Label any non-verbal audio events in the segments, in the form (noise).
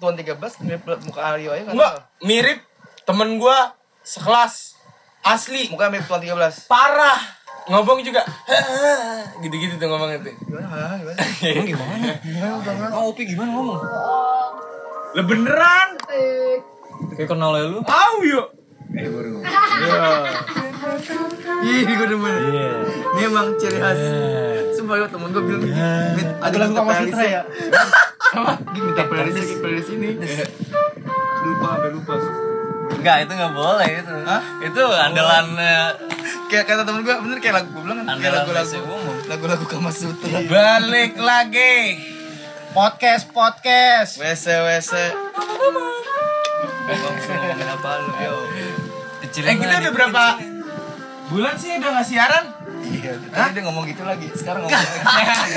tuan 13 mirip muka Aryo aja kan. Enggak, mirip temen gua sekelas asli Muka mirip tuan 13. parah ngomong juga gitu-gitu tuh ngomong itu Gimana? Gimana? Emang gimana? Emang Opi gimana ngomong? lah beneran Kayak kenal ya lu? tahu yuk Ih, gue demen. Iya. Ini emang ciri khas. Sumpah gue temen gue bilang. Mit, ada lagu playlist Sutra ya? Gini minta playlist lagi playlist ini. Lupa, sampai lupa. Enggak, itu enggak boleh itu. Hah? Itu andalan eh, Kayak kata temen gue, bener kayak lagu gue bilang kan. Kayak andalan lagu-lagu lagu-lagu Kama Sutra. balik lagi Podcast, podcast. WC WC. Ngomongin apa lu? Yo. eh kita udah berapa bulan sih udah nggak siaran Iya, tadi dia ngomong gitu lagi. Sekarang ngomong lagi.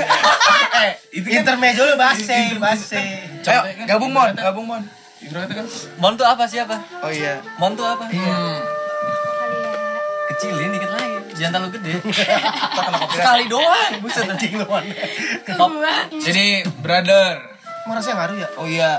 (laughs) eh itu kan Intermezzo lu base, base. Ayo, gabung mon, gabung mon. ibaratnya kan Mon tuh apa siapa? Oh iya. Mon tuh apa? hmm, Kecilin dikit lagi. Jangan terlalu gede. (laughs) Sekali doang. Buset anjing lu. Jadi brother Emang rasanya ngaruh ya? Oh iya.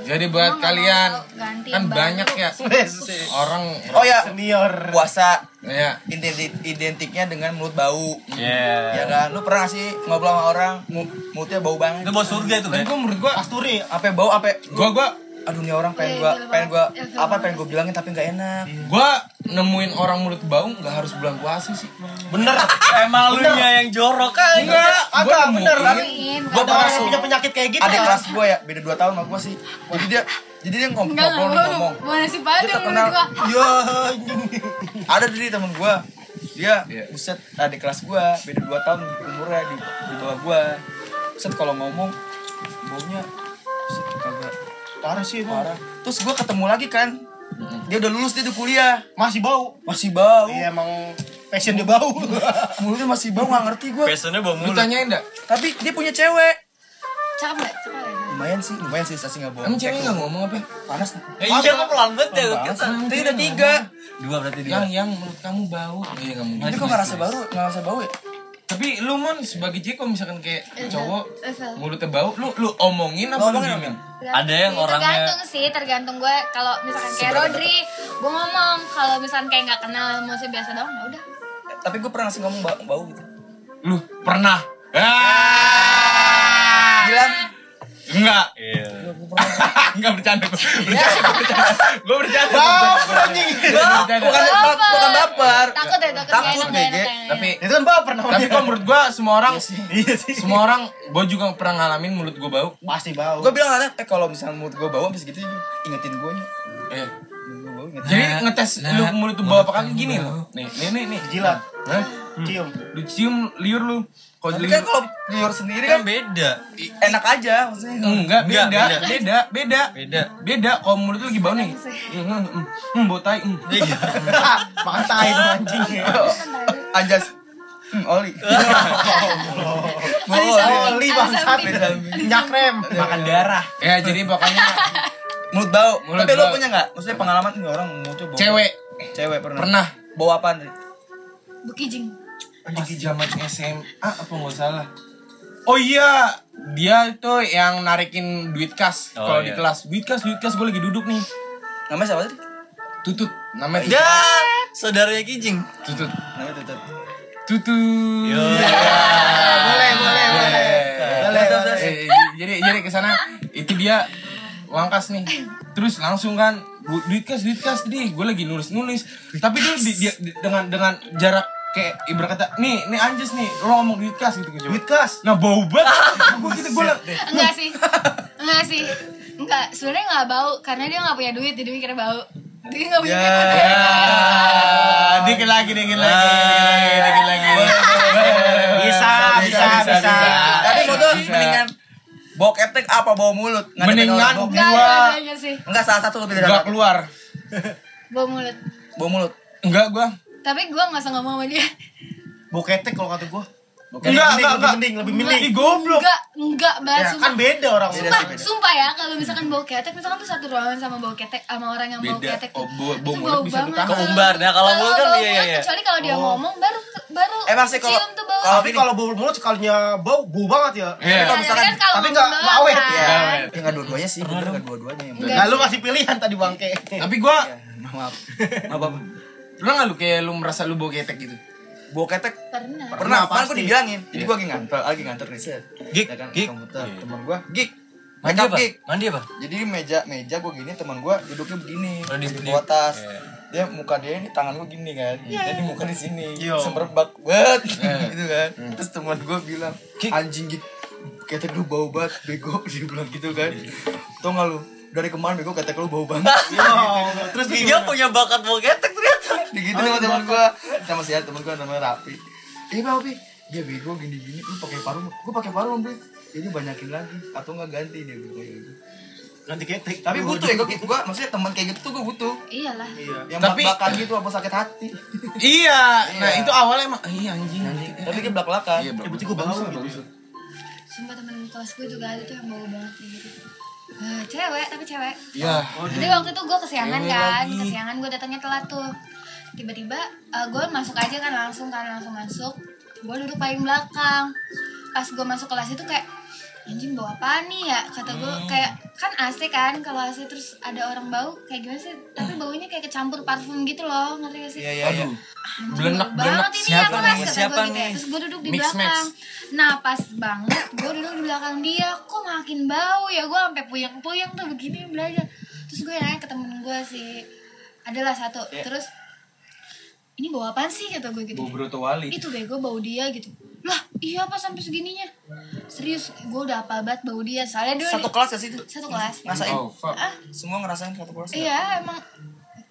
Jadi buat kalian ganti kan banyak ya (laughs) orang Oh ya, Senior. puasa ya identik identiknya dengan mulut bau. Iya. Ya kan? Lu pernah sih ngobrol sama orang mu- mulutnya bau banget? Itu bau surga itu dan kan? gue menurut gue Pasturi. Apa bau apa? gue gue Aduh nih orang pengen Iya, gua iya, pengen gua iya, iya, apa pengen gua bilangin tapi nggak enak. gue nemuin orang mulut bau nggak harus bulan puasa sih Bener. Emang lu nya yang jorok kan? enggak gue Agak, bener. Ada orang pernah punya penyakit kayak gitu. Adik ya? kelas gua ya, beda 2 tahun sama gua sih. Jadi dia jadi dia ngom- Enggak, ngobrol nih enggak, ngomong. mau nasi Dia padang terkenal. Iya, anjing. Ada jadi temen gua. Dia Iya. buset adik kelas gua, beda 2 tahun umurnya di, di bawah gua. Buset kalau ngomong baunya buset kagak Parah sih parah. Terus gua ketemu lagi kan. Dia udah lulus dia udah kuliah. Masih bau. Masih bau. Iya emang passion dia bau. (laughs) Mulutnya masih bau nggak ngerti gua. Passionnya bau lu mulut. tanyain enggak Tapi dia punya cewek. Cakep nggak? Lumayan sih, lumayan sih sih nggak bohong. emang cewek nggak ngomong apa panas. Eh, iya kok pelan banget ya kita. Tapi udah tiga. Dua berarti dia. yang yang mulut kamu bau iya nggak mungkin Tapi kok nggak rasa baru, nggak rasa bau ya? Tapi lu mon sebagai cewek kalau misalkan kayak cowok Esel. mulutnya bau lu lu omongin apa Lu diemin Ada yang Ya, orangnya- tergantung sih tergantung gue. Kalau misalkan kayak Seberapa Rodri gue ngomong. Kalau misalkan kayak nggak kenal maksudnya biasa doang ya udah. Tapi gue pernah sih ngomong bau, bau gitu. lu pernah? Ah! Bilang, enggak. Iya. (laughs) enggak bercanda gue bercanda gue bercanda Baper anjing. bercanda. Bukan bap, bukan baper. takut ya takut Takut, nggak tapi. Itu kan baper namanya. tapi kok menurut gua semua orang Iya sih. semua orang gua juga pernah ngalamin mulut gua bau Pasti bau. Gue bilang ada, eh kalau misalnya mulut gue bau, habis gitu ingetin gue nya. eh jadi ngetes lu mulut tuh bau apa kagak gini loh nih nih nih nih Jilat. Hah? Cium. lu cium liur lu kalau Tapi kan kalau liur sendiri Kan kan beda. enak aja maksudnya. enggak beda Enggak, beda beda beda Beda. beda kalau mulut lu bau nih hmm, hmm, hmm, hmm, bau tai hmm. (laughs) Makan tai dong anjing. Anjas. Hmm, oli. (laughs) Ada Oli. Oli bangsat. Minyak rem. Makan darah. ya jadi pokoknya Mulut bau. Mulut Tapi lu punya nggak? Maksudnya pengalaman ini orang mulutnya bau. cewek Cewek pernah. pernah Bau apaan? Ri? Bukijing pas zaman SMA apa nggak salah oh iya dia itu yang narikin duit kas Oh, kalau iya. di kelas duit kas duit kas gue lagi duduk nih Namanya siapa tadi? tutut namanya Ya, saudaranya Kijing. tutut Namanya Tutut. tutut Yo. Boleh, boleh, boleh. Boleh, boleh. Eh, eh, jadi jadi ke sana itu dia uang kas nih terus langsung kan "Bu, duit kas duit kas tadi gue lagi nulis nulis tapi dia, di- dia di- dengan dengan jarak kayak ibarat kata nih nih anjas nih lo ngomong duit kas gitu Duit coba kas. nah bau banget (laughs) gue gitu gue enggak sih enggak sih enggak sebenarnya nggak bau karena dia nggak punya duit jadi mikirnya bau dia nggak punya Ya. duit Ya, (laughs) dikit lagi, dikit lagi, dikit lagi. Bisa, bisa, bisa. Tapi mau tuh mendingan bau ketek apa bau mulut? Mendingan enggak Gua- Enggak salah satu lebih dari Enggak keluar. bau mulut Bau mulut. Enggak gua. Tapi gue nggak usah ngomong sama dia Bau ketek kalau kata gua. Lebih Enggak, mending, enggak, lebih enggak. mending, lebih mending. Ih, goblok. Enggak, enggak banget Ya, sumpah. kan beda orang. Beda Sumpah, sih, beda. sumpah ya kalau misalkan bau ketek misalkan tuh satu ruangan sama bau ketek sama orang yang bau Beda. ketek Oh, tuh. bau- bau bau bisa banget. Keumbar. Nah, kalau mulut kan bau iya, iya, iya. Kecuali kalau dia ngomong baru baru Emang sih kalau- cium tuh bau. kalau Tapi kalau bau mulut sekalinya bau, bau banget ya. Iya. Ya, kalau misalkan- kan kalau tapi ngomong nggak- doang nggak awet, kan. Ya nggak dua-duanya sih, bener nggak dua-duanya yang Enggak Nah, lu sih. kasih pilihan tadi bangke. Tapi gua Ya, maaf. Maaf? Pernah nggak lu kayak lu merasa lu bau ketek gitu? Bau ketek Pernah. pernah, Pernah, kan gue pasti. dibilangin. Jadi gue lagi ngantor, lagi ngantor nih. Gig, Ya kan, gig. komputer. Iya. Teman gue, gig. Mandi apa? gig. Mandi apa? Jadi meja meja gue gini, teman gue duduknya begini Oh, di- bawah tas. iya. Dia muka dia ini tangan gue gini kan, jadi muka di sini, Yo. semberbak banget, Iya. (laughs) gitu kan. Terus teman gue bilang, anjing gig, ketek lu bau banget, bego, (laughs) dia bilang gitu kan. Tau gak lu, dari kemarin bego ketek lu bau banget. (laughs) Terus Dia punya bakat bau ketek. (laughs) Digitu sama teman gua sama si teman gua namanya Rapi. Eh Pak Rapi, dia bego gini-gini, lu pakai parfum. Gua pakai parfum, Bre. Jadi banyakin lagi atau enggak ganti dia bilang kayak gitu. ganti ketek. Tapi butuh ya gua, gua maksudnya teman kayak gitu tuh gua butuh. Iyalah. Iya. Yang Tapi- bak-bakan gitu apa sakit hati. (laughs) Iya. Nah, Iya. itu awalnya emang iya anjing. Tapi dia belak-belakan. Iya, Ya, berarti gua bau Bagus, gitu. Sumpah temen kelas gue juga ada tuh yang bau banget gitu. Eh, cewek tapi cewek. Iya. Jadi waktu itu gue kesiangan Cewek kan, lagi. kesiangan gue datangnya telat tuh. Tiba-tiba gue masuk aja kan langsung kan langsung masuk. Gue duduk paling belakang. Pas gue masuk kelas itu kayak anjing bau apa nih ya kata gue Hmm. kayak kan AC kan kalau AC terus ada orang bau kayak gimana sih tapi baunya kayak kecampur parfum gitu loh ngerti gak sih Iya iya iya. Aduh. Belenak, banget ini Siapa yang kelas nih? Siapa gue gitu ya. nih? terus gue duduk di Mix, belakang mix. nah pas banget gue duduk di belakang dia kok makin bau ya gue sampai puyeng-puyeng tuh begini belajar terus gue nanya ke temen gue sih adalah satu Iya. terus ini bau apaan sih kata gue gitu Bau Broto Wali. itu bego bau dia gitu lah iya apa sampai segininya serius gue udah apa banget bau dia soalnya dulu Satu kelas ya sih itu? satu kelas Ngerasain? Oh, fuck. ah Semua ngerasain satu kelas. Iya emang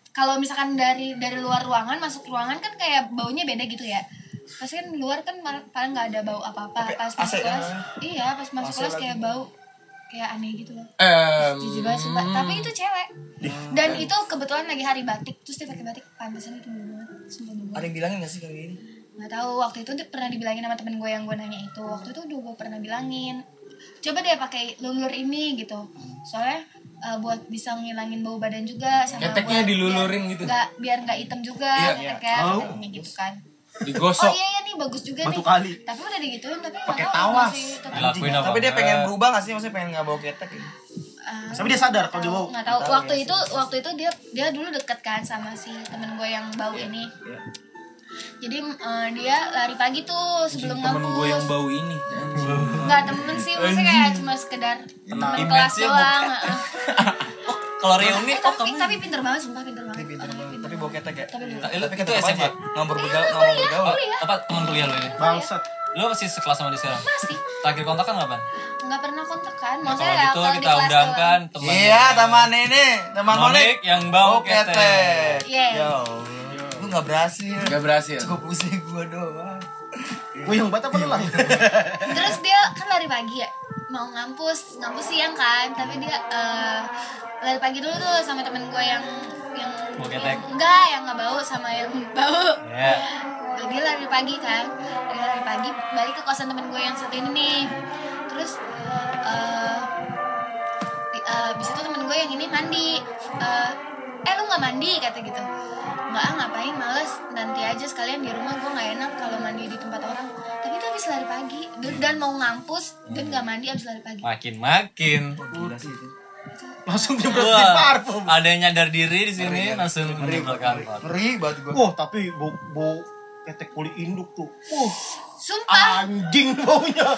kalau misalkan dari dari luar ruangan masuk ruangan kan kayak baunya beda gitu ya. Pasti kan luar kan paling nggak ada bau apa-apa. Tapi Pas masuk kelas, ya. iya pas masuk kelas kayak bau kayak aneh gitu loh. Em, Jijik banget sumpah. Tapi itu cewek. Dan itu kebetulan lagi hari batik terus dia pakai batik pantesan itu banget. Bau Ada yang bilangin gak sih kayak gini? Nggak tahu waktu itu dia pernah dibilangin sama temen gue yang gue nanya itu. Waktu itu udah gue pernah bilangin. Coba deh pakai lulur ini gitu. Soalnya uh, buat bisa ngilangin bau badan juga sama Keteknya buat dilulurin biar gitu. nggak biar nggak hitam juga Iya, keteknya Oh. katanya gitu kan oh digosok. iya iya nih bagus juga Batu nih kali. tapi udah digituin tapi Pakai tawas. masih apa? Tapi dia pengen berubah gak sih? Maksudnya pengen gak bau ketek gitu? Ah, Tapi dia sadar kalau dia bau. nggak tahu waktu ya, itu waktu itu dia dia dulu deket kan sama si temen gue yang bau ini Iya. jadi eh, dia lari pagi tuh sebelum Temen gue yang bau ini. nggak temen sih maksudnya kayak cuma sekedar temen kelas doang (laughs) kalau reuni eh, oh tapi kamu tapi pinter banget sumpah pinter banget Tapi pinter banget. Tapi bau ketek ya? tapi itu SMA? aja Ngomong bergaul, ngomong bergaul. apa teman kuliah lu ini? Bangsat. Lu masih sekelas sama dia sekarang? masih Terakhir kontak kan kapan? nggak pernah kontak kan Nah, maksudnya kalau ya kalau kita undangkan teman Iya, teman ini, teman Monik yang bau ketek. Iya. Ya Allah. Lu gak berhasil. Gak berhasil. Cukup pusing gua doang. Gue yang bata apa lah? terus dia kan lari pagi ya mau ngampus ngampus siang kan. Tapi dia eh, lari pagi dulu tuh sama temen gue yang yang ketek. enggak yang nggak bau sama yang (laughs) bau. Ya. dia lari pagi kan. Dia lari pagi balik ke kosan temen gue yang satu ini nih. Terus eh di- eh, abis itu temen gue yang ini mandi. Eh eh lu nggak mandi? Kata gitu. Nggak ah ngapain? Males. Nanti aja sekalian di rumah gue nggak enak kalau mandi di tempat orang habis lari pagi dan, dan mau ngampus dan nggak mandi habis lari pagi Makin makin. Gila sih itu. Langsung berhenti Wah, parfum. ada yang nyadar diri di sini langsung ngeri, kantor. ngeri banget gua. Wah, tapi bau bau ketek kulit induk tuh. Wah, sumpah anjing baunya.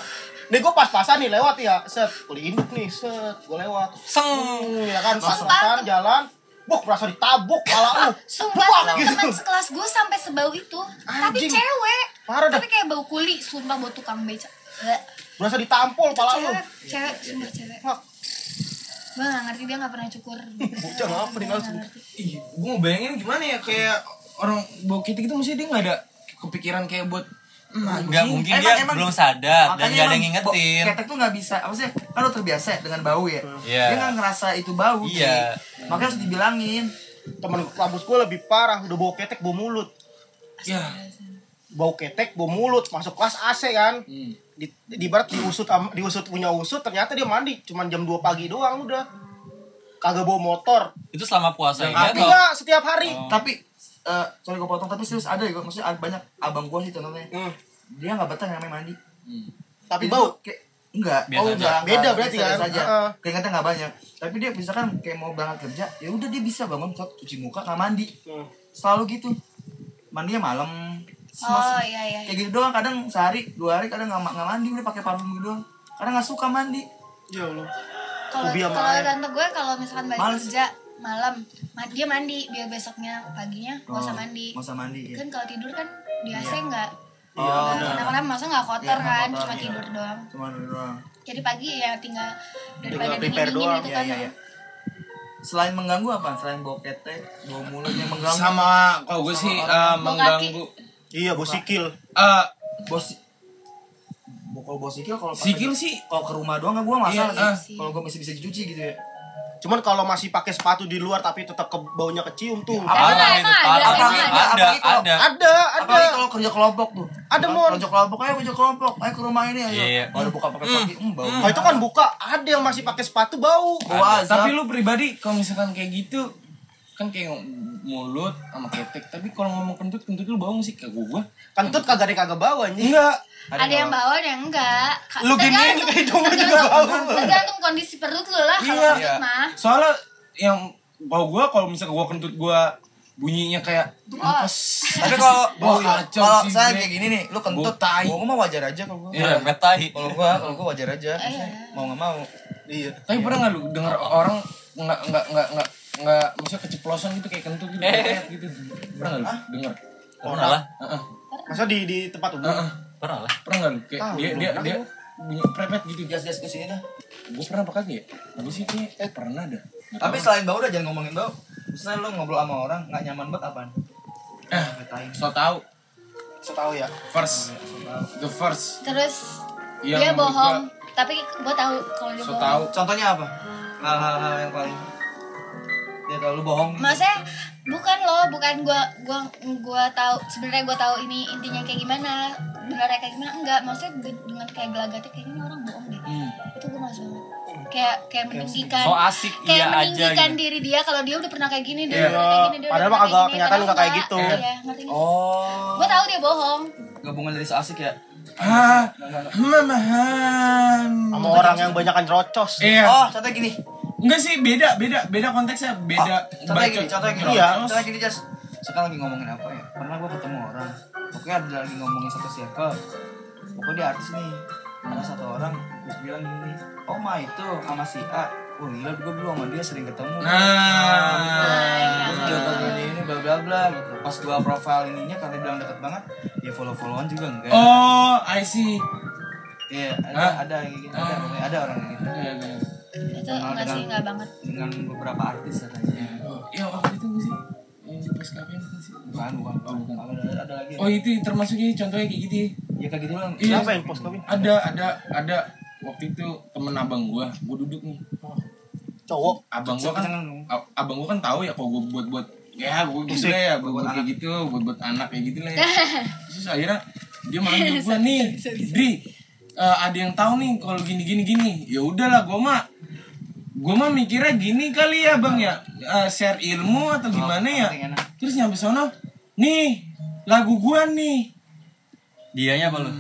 Nih gue pas-pasan nih lewat ya, set kulit induk nih, set gue lewat. Seng. Hmm, ya kan pas-pasan jalan, Buk, merasa ditabuk kepala lu. (laughs) Sumpah gitu. sekelas gue sampai sebau itu Tapi Anjing. cewek Parah dah. Tapi kayak bau kuli Sumpah bau tukang beca. Berasa ditampol kepala lu. cewek Cewek Sumpah cewek. Gue gak ngerti dia gak pernah cukur Bocah ngapa nih, Gua langsung. Ih, gue mau bayangin gimana ya kayak orang bau ketek itu mesti dia nggak ada kepikiran kayak buat hmm, Enggak anjing. mungkin Emang- dia emang- belum sadar dan gak ada yang ngingetin. Ketek tuh gak bisa, apa sih? Kan lu terbiasa ya dengan bau ya. Iya. Dia gak ngerasa itu bau. Iya. Ki. Makanya harus dibilangin. Temen kampus gue lebih parah, udah bawa ketek, bawa mulut. Ya, bau ketek bau mulut masuk kelas AC kan Hmm. di, di barat diusut am- diusut punya usut ternyata dia mandi cuman jam 2 pagi doang udah kagak bawa motor Itu selama puasa tapi atau? enggak setiap hari Tapi eh sorry gue potong tapi serius ada ya maksudnya banyak abang gua sih contohnya. Hmm. Dia nggak betah namanya mandi. tapi Itu bau kayak enggak Biasa oh enggak Beda enggak, berarti kan? aja Heeh. keringatnya nggak banyak tapi dia misalkan kayak mau berangkat kerja ya udah dia bisa bangun cok cuci muka nggak mandi Hmm. selalu gitu mandinya malam Oh iya iya. kayak gitu doang kadang sehari dua hari kadang nggak nggak mandi udah pakai parfum gitu doang kadang nggak suka mandi ya Allah Kalau kalau tante gue kalau misalkan balik Males. kerja malam, ma- dia mandi biar besoknya paginya nggak usah Oh, mandi. nggak usah mandi ya. Kan kalau tidur kan di AC nggak Oh, nggak kenapa-napa masa nggak kotor Iya, nggak kan, kotor, cuma iya. tidur doang. cuma dulu doang. Jadi pagi ya tinggal daripada dingin dingin doang, gitu Iya, kan. iya, iya. selain mengganggu apa? Selain bau ketek bau mulut yang mengganggu? Sama kalau gue sih Bau mengganggu. Iya bau sikil. Eh bos kalau bau sikil kalau sikil sih. kalau ke rumah doang nggak gue masalah Iya, sih. ah. kalau gue masih bisa dicuci gitu ya cuman kalau masih pakai sepatu di luar tapi tetap ke baunya kecium tuh. Parah ada, itu, ada, ada. ada, ada. ada ada. Kalau kerja kelompok tuh. Ada, Kalau Mon. kerja kelompok ayo kerja kelompok ayo ke rumah ini ayo. Iya. baru buka pakai kaki hmm, bau. Nah, itu kan buka ada yang masih pakai sepatu bau. Bau tapi lu pribadi kalau misalkan kayak gitu kan kayak mulut sama ketek tapi kalau ngomong kentut kentut lu bau nggak sih kayak gua kentut kagak ada kagak bau anjing enggak Ada, yang bawa ada yang enggak. Ka- Lu hidung lu juga tergantung- bau. Tergantung kondisi perut lu lah kalau Iya. kentut mah. soalnya yang bau gua kalau misalkan gua kentut gua bunyinya kayak Oh, tapi kalau (laughs) Bau kalau saya kayak gini nih lu kentut Bau tai. gua mah wajar aja kalau gua Iya. Metai. kalau gua kalau gua wajar aja Iya. mau nggak mau iya tapi pernah nggak lu denger orang nggak nggak nggak nggak nggak maksudnya keceplosan gitu kayak kentut gitu (laughs) gitu. Pernah nggak lu? Denger? Pernah. Lah. Heeh. masa di di tempat umum? Heeh. Pernah lah. pernah nggak lu? Kayak Ah, dia dia dia bunyi prepet gitu gas ke sini dah. Gue pernah apa kagak ya? Gue sih kayak eh pernah dah. Tapi tahu. selain bau udah jangan ngomongin bau. Misalnya lu ngobrol sama orang nggak nyaman banget apaan? Eh so tau. Setahu ya? First. The first. Terus Yang dia bohong. Tapi gue tahu kalau dia so bohong. tau contohnya apa? Hal-hal yang paling dia tahu lu bohong Maksudnya bukan loh, bukan gua gua gua tahu sebenarnya gua tahu ini intinya kayak gimana, benernya kayak gimana enggak. Maksudnya de- dengan kayak gelagatnya kayak ini orang bohong deh. Hmm. Itu gue masuk banget. Kayak kayak meninggikan So asik kayak iya aja meninggikan gitu. diri dia kalau dia udah pernah kayak gini, dia Iya. udah pernah kayak gini, dia Padahal udah mah gini, kenyataan nggak kayak gitu. Iya, oh Gua tahu dia bohong. gabungan dari so asik ya ah mamahan sama orang yang banyakan rocos iya oh contohnya gini enggak sih beda beda beda konteksnya beda Oh, contohnya gini contohnya gini. Iya. contohnya gini jas. Sekarang lagi ngomongin apa ya? Pernah gua ketemu orang. Pokoknya ada lagi ngomongin satu circle. Pokoknya dia artis nih. Ada satu orang gua bilang gini oh ma itu sama si A. Wah gila gue dulu sama dia sering ketemu. Nah. Terus dia bilang gini ini bla bla bla gitu. Pas gua profile ininya karena dia bilang deket banget ya follow followan juga enggak. Oh I see. Iya, Hah? ada ada yang kayak gitu, ada, Ah. pokoknya ada orang kayak gitu. Iya, iya. Itu enggak sih, enggak banget. Dengan beberapa artis katanya. Oh, iya waktu itu sih yang pas sih Bukan, bukan. Oh, bukan. Ada, ada, ada lagi. oh itu termasuk ini contohnya kayak gitu ya Ya kayak gitu lah. Iya. siapa yang post kawin ada ada ada waktu itu temen abang gua gua duduk nih cowok abang gua kan abang gua kan tahu ya kalau gua buat buat ya gua gitu lah ya buat buat kayak gitu buat buat anak kayak gitu lah ya (laughs) terus akhirnya dia manggil gua nih Dri eh, ada yang tahu nih kalau gini gini gini ya udahlah gua mah gua mah mikirnya gini kali ya bang ya eh, share ilmu atau gimana ya terus nyampe sono nih lagu gua nih Dianya apa lu?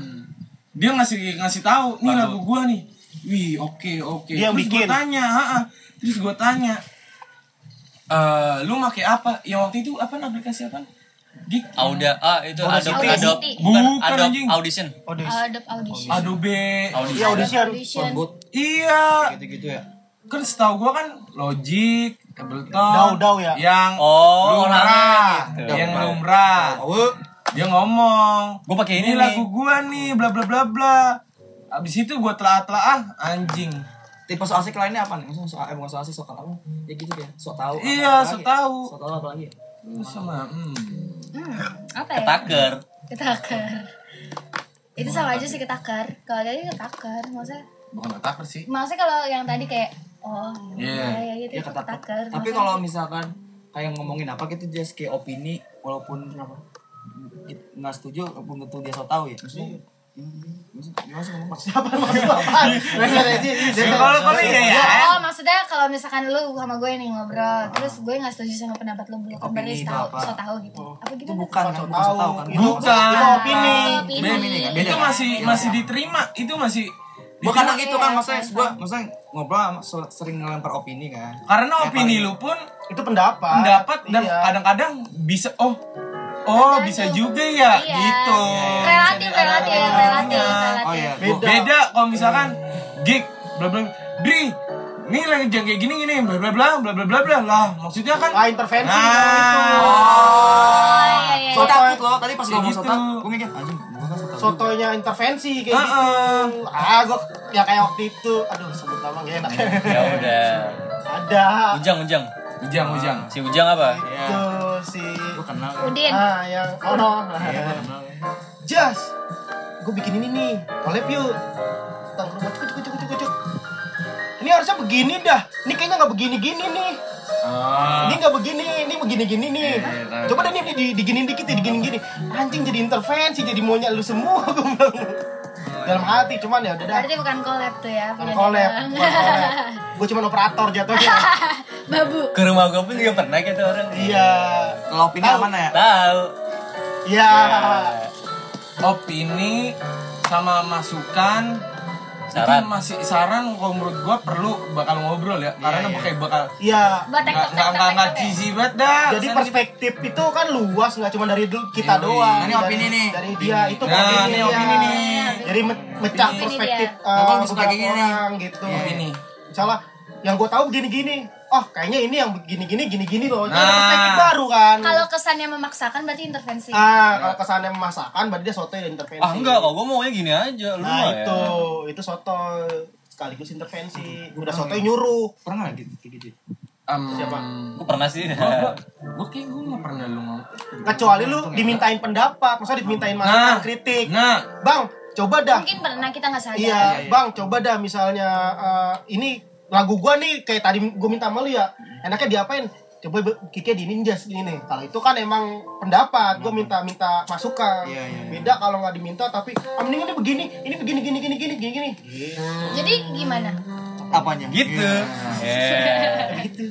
dia ngasih ngasih tahu nih Lagu. gua nih wih oke oke Dia yang terus gua bikin. tanya ha terus gua tanya eh lu pakai apa yang waktu itu apa aplikasi apa Gig Auda ah itu Adobe Audacity. Adobe bukan Bukan, Adobe. Audition. Adobe Audition. Adobe Audition. iya audition Audition. Soundboard iya gitu-gitu ya. Kan setahu gua kan Logic Ableton Dau-dau ya? yang Oh, lumrah gitu. yang lumrah Oh, dia ngomong Gua pakai ini ini nih." lagu gua nih bla bla bla bla abis itu gua telah telah anjing tipe so asik lainnya apa nih? Maksudnya so, eh, bukan so asik, so tahu. Ya gitu ya, so tahu. Iya, so tahu. So tahu apa lagi? ya? sama hmm. Hmm, apa ya? Ketaker. Ketaker. Itu sama aja sih ketaker. Kalau tadi ketaker, maksudnya bukan otak sih maksudnya kalau yang tadi kayak oh Iya. ya, ya gitu Ya itu ketaker. ketaker. Tapi Maksudnya- kalau misalkan kayak ngomongin apa gitu just kayak opini walaupun apa nggak setuju belum tentu dia so tau ya maksudnya (laughs) Maksudnya? Kalau iya ya. Oh, maksudnya kalau misalkan lu sama gue nih ngobrol, terus gue nggak setuju sama pendapat lu, lu kan berarti tahu, so tahu gitu. Apa gitu? itu bukan kan So tau tahu. kan Itu Bukan. itu opini. Oh, Itu masih masih diterima. Itu masih bukan diterima. gitu kan Iya, maksudnya iya. gua maksudnya ngobrol sama sering ngelempar opini kan Karena Kayak opini paling- lu pun Itu pendapat. pendapat dan Iya. kadang-kadang bisa oh oh bisa juga ya Iya. gitu. Relatif, ada relatif, relatif, oh iya Beda. Beda kalau misalkan gig bla bla Dri ini lagi jangan kayak gini gini bla bla bla bla bla bla bla lah maksudnya kan Ah, intervensi Nah. kalau itu. Oh, iya, iya. so takut loh tadi pas Kayak ngomong gitu. tau gue mikir tau Sotonya intervensi kayak Ah, gitu. ah. Ah, gua ya kayak waktu itu. Aduh, sebut nama gak enak. Ya udah. Ada. Ujang, ujang. ujang ujang Si ujang apa? Itu si gue kenal Udin. Ah, yang oh no. iya gue kenal Jas, gue bikin ini nih, collab yuk. Ke rumah, cuk, cuk, cuk, cuk, cuk. Ini harusnya begini dah. Ini kayaknya nggak begini-gini nih. Ah. Ini nggak begini, ini begini-gini nih. Iya, iya, tahu, Coba deh nih di, di, diginin dikit, ya, diginin gini. Anjing jadi intervensi, jadi maunya lu semua (laughs) gue bilang. Dalam hati, cuman ya udah dah. Berarti bukan collab tuh ya, Bukan collab. (laughs) Gue cuma operator jatuhnya. (laughs) Babu. Ke rumah gue pun juga pernah gitu orang. Iya. kalau opini mana ya Tahu. Iya. opini sama masukan Saran. itu masih saran kalau menurut gua perlu bakal ngobrol ya karena iya. bakal bakal Iya. Nggak nggak nggak cheesy banget dah Jadi Sana perspektif itu kan luas nggak cuma dari kita Yoi. doang. Nah, ini Dari- opini nih. Dari dia itu Nah, opini ini dia. opini nih. Jadi me- mecah Opini perspektif eh, beberapa kayak gini. orang gitu. Iya. Opini. Misalnya yang gue tahu gini-gini. Oh, kayaknya ini yang begini-gini gini-gini loh. Itu Nah. perspektif baru kan. Kalau kesannya memaksakan berarti intervensi. ah, kalau kesannya memasakkan berarti dia soto dan intervensi. Ah enggak, kok gue maunya gini aja. Lu Nah, mah ya. itu itu soto sekaligus intervensi. Udah soto nyuruh. pernah nggak gitu gitu Em, Siapa? Gue pernah sih. (laughs) gua kayak gua nggak pernah lu ngomong Kecuali lu dimintain pendapat, maksudnya dimintain masukan nah kritik. nah Bang, coba dah. Mungkin pernah kita nggak sadar. Iya, Bang, coba dah misalnya eh, ini lagu gua nih kayak tadi gua minta sama lu ya. Enaknya diapain? Coba Kike di ninjas ini. Kalau itu kan emang pendapat, gua minta minta masukan. Iya, iya, iya. Beda kalau nggak diminta tapi ah, mending ini begini, ini begini gini gini gini gini gini. Jadi gimana? apanya Gitu. Iya. Yeah. (laughs) Gitu.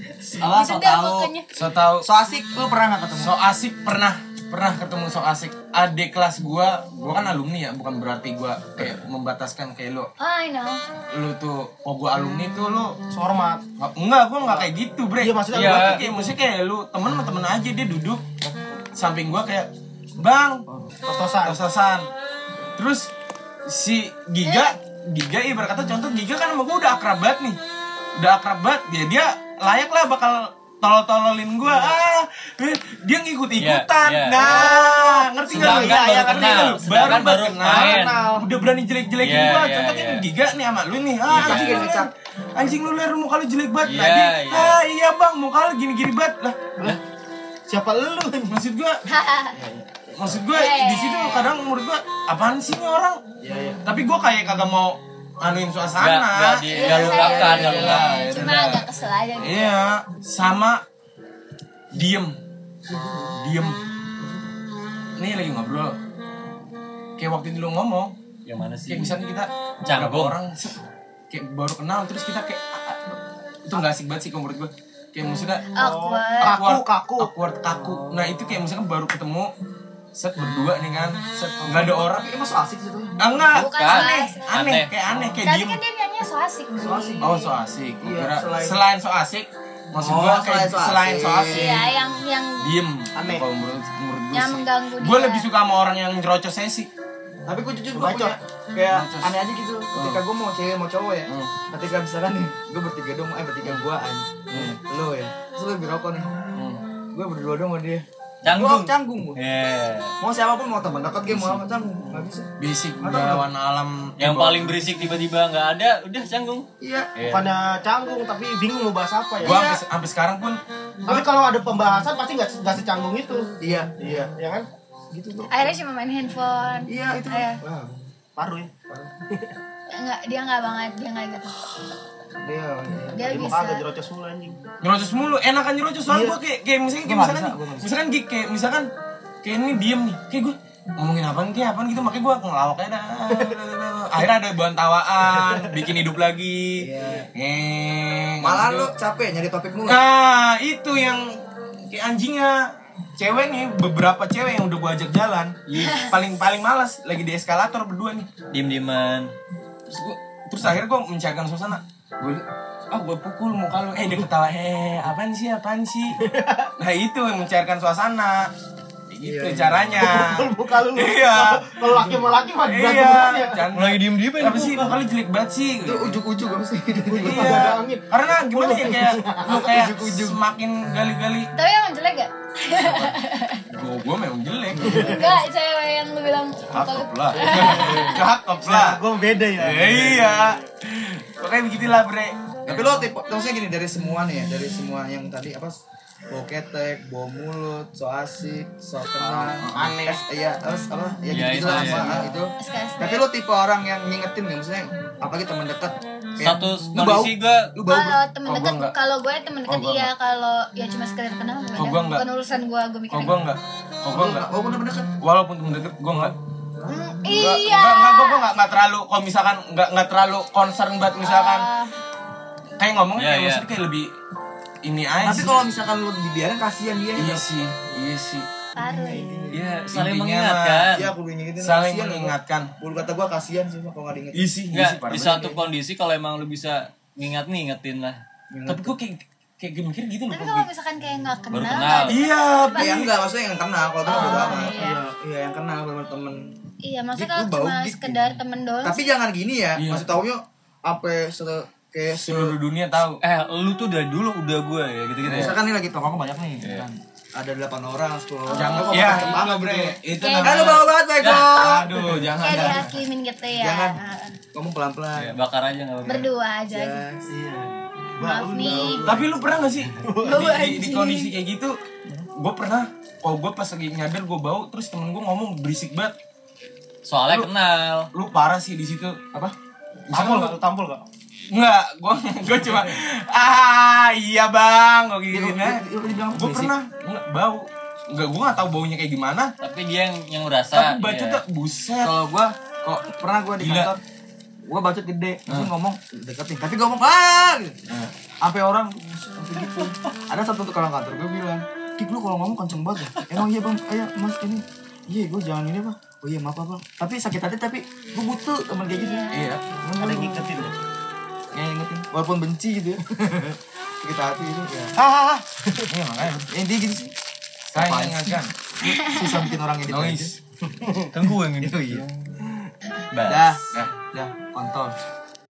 Allah so Sedap tau so tau so asik lu pernah nggak ketemu so asik pernah pernah ketemu so asik adik kelas gua gua kan alumni ya bukan berarti gua kayak membataskan kayak lu Oh, I know. lu tuh oh gua alumni tuh lu Hormat. Nggak- Enggak, gua enggak kayak gitu, Bre. Iya, maksudnya Gua gua- tuh kayak maksudnya kayak lu temen sama temen aja dia duduk samping gua kayak, "Bang, Tos-tosan. tos-tosan." Terus si Giga, Giga ibarat kata contoh Giga kan sama gua udah akrab banget nih. Udah akrab banget, dia dia layak lah bakal tolol-tololin gua. Ah, dia ngikut-ikutan. Iya, iya. Nah, ngerti nggak? lu? Iya, baru iya, ngerti nggak lu? baru main. kenal. Udah berani jelek-jelekin Iya, gua. iya, Contoh kan iya. Giga nih sama lu nih. Ah, Iya, anjing iya. lu ler. Anjing lu ler muka lu jelek banget. Iya, Tadi, iya. ah iya bang, muka lu gini-gini banget. Lah, Siapa lu? (laughs) maksud gua (laughs) maksud gua Iya, iya, di situ iya. kadang menurut gua apaan sih nih orang? iya iya Tapi gua kayak kagak mau anuin suasana. enggak di Iya, enggak lu saya- ungkapkan, enggak lu iya, ungkapkan. ya Cuma agak kesel aja gitu. Iya, sama diem. Diem. Nih lagi ngobrol. Kayak waktu itu lu ngomong, Yang mana sih? kayak misalnya kita Canggung. orang kayak baru kenal terus kita kayak itu nggak asik banget sih kalau menurut gue kayak maksudnya Awkward. Kaku, awkward, kaku. awkward kaku nah itu kayak misalkan baru ketemu set berdua nih kan. Set nggak ada orang. Emang so asik sih tuh. Ah, enggak Bukan aneh, aneh. Aneh. kayak aneh kayak diem. kan dia nyanyi so asik. so asik. Oh so asik. Gua Iya, kira selain- selain so asik maksud Oh, gua kayak selain so selain so asik. Iya, yang yang diem. Aneh. kalau menurut menurut gue Yang mengganggu gue dia. lebih suka sama orang yang nyerocos saya sih tapi gue jujur gue punya kayak aneh aja gitu. Ketika gue mau cewek mau cowok ya. Hmm. ketika misalkan nih gue bertiga dong eh bertiga guaan Hmm. lo ya. Terus lo rokok nih. Hmm. gue berdua dong sama dia Canggung. Canggung gue Yeah. mau siapa pun mau teman dekat game mau apa canggung nggak bisa basic Nggak bawaan alam Yang paling berisik tiba-tiba nggak ada, udah canggung. iya Iya. Bukannya canggung tapi bingung mau bahas apa ya. gue sampai sekarang pun Tapi kalau ada pembahasan pasti nggak nggak secanggung itu. iya Iya, ya kan? gitu tuh akhirnya cuma main handphone. iya itu Iya. Wah, Paru ya. Enggak, dia enggak banget, dia enggak gitu. Dia Dia Jadi mau bisa. kagak jerocos mulu anjing. nyerocos mulu enakan nyerocos soalnya Iya. gue kayak kayak misalnya kayak misalkan misalkan kayak misalkan kayak ini diem nih kayak gue ngomongin apaan ki apaan gitu makanya gue ngelawak aja dah. akhirnya ada bahan tawaan (laughs) bikin hidup lagi Iya. Ngeng, Malah gitu. lu capek nyari topik mulu. Nah, itu yang kayak anjingnya. Cewek nih, beberapa cewek yang udah gua ajak jalan, (laughs) paling paling malas lagi di eskalator berdua nih. Diem-dieman. Terus gua, terus akhirnya gua mencairkan suasana. Gue ah gue pukul muka lu eh dia ketawa eh apaan sih apaan sih (laughs) nah itu yang mencairkan suasana gitu Iya, iya. caranya Muka lu lu. iya Kalau laki sama laki mah iya. Jangan- Lagi diem-diem apa sih muka lu jelek banget sih Itu ujuk-ujuk apa sih? iya angin. karena gimana ya kayak lu kayak semakin gali-gali Tapi emang jelek gak? Gue gue memang jelek. Enggak, cewek yang lu bilang Cakep lah. (laughs) Cakep lah. Gue beda ya. Ya, iya. Pokoknya begitulah bre. Tapi lo tipe, maksudnya gini dari semua nih ya, dari semua yang tadi apa? Bau ketek, bau mulut, so asik, so tenang, aneh. Es- iya, terus apa? Ya, Iya, gitu itu, lah iya. apa itu. Tapi lo tipe orang yang ngingetin nggak maksudnya apalagi teman dekat. kayak, Satu lu bau, kondisi gue lu bau Kalau temen Oh, dekat, kalau gue temen dekat Oh, iya, kalau ya cuma sekedar kenal Oh. Bukan urusan gue, gue mikir. Kok gue enggak? Kok gue enggak? Oh, bener-bener dekat. Walaupun temen deket gue enggak. Enggak, iya. enggak, enggak, gue enggak, enggak terlalu, kalau misalkan enggak, enggak terlalu concern banget misalkan Ah, Kayak ngomongnya Iya, kayak iya. maksudnya kayak lebih ini aja Tapi kalau misalkan lu dibiarin kasihan dia. Iya sih, iya sih ya saling Intinya mengingatkan. Iya, aku ingetin Saling kasihan, mengingatkan Bulu kata gua kasihan sih kalau nggak diingetin. Iya sih, iya Enggak, sih parah di satu kondisi kalau emang lu bisa ngingat nih ingetin lah. Tapi gue kayak kayak gue mikir gitu loh Tapi kalau gue- misalkan kayak nggak kenal, Baru kenal. Iya, Eh, yang enggak maksudnya yang kenal kalau kenal Oh, iya. Iya, iya yang kenal sama temen. Iya, maksudnya Dik, kalau cuma Dik, sekedar gitu. temen doang. Tapi jangan gini ya, Iya. masih taunya apa se kayak se seluruh dunia tahu. Eh, lu tuh dari dulu udah gue ya gitu-gitu ya. misalkan nih lagi tongkrong banyak nih kan. Ada delapan orang, sepuluh orang. Jangan kok ya, itu bre. gitu. Itu Eh lu bau banget Bego. Aduh, jangan kayak jangan. dihakimin gitu ya. Jangan. Ah, Ngomong pelan-pelan. Ya, bakar aja enggak apa-apa. Berdua aja. Ya. Iya. Maaf nih. Tapi lu pernah gak sih (laughs) di, di, di kondisi kayak gitu? Gue pernah. Kalau gue pas lagi nyadar gue bau, terus temen gue ngomong berisik banget. Soalnya Lu- kenal. Lu parah sih di situ. Apa? Tampol lu- gak? Lu tampol gak? Enggak, gue (laughs) gue cuma ah iya bang, gue Dia- gini dia- dia bilang Gue berisik. pernah enggak bau. Enggak, gue gak tahu baunya kayak gimana. Tapi dia yang yang merasa. Tapi bacot iya. tuh buset. Kalau gua kok pernah gua di Gila. kantor gua bacot gede, terus ngomong deketin. Tapi gua ngomong ah gitu. Sampai orang sampai gitu. Ada satu tukang kantor gua bilang, "Kik lu kalau ngomong kenceng banget." ya." Emang iya, Bang. Ayo, Mas ini. Iya, gua jangan ini, Pak. Oh iya, maaf, Pak. Tapi sakit hati tapi gua butuh teman kayak gitu. Iya. Ada yang ngiketin ya? Yang ingetin, walaupun benci gitu ya. (laughs) sakit hati itu ya. Ah, iya makanya. Ya, dia gitu sih. Saya ingatkan. Susah bikin orang edit aja. Noise. Kan gue yang ini. Iya. Bas. Dah, dah, dah, kontol.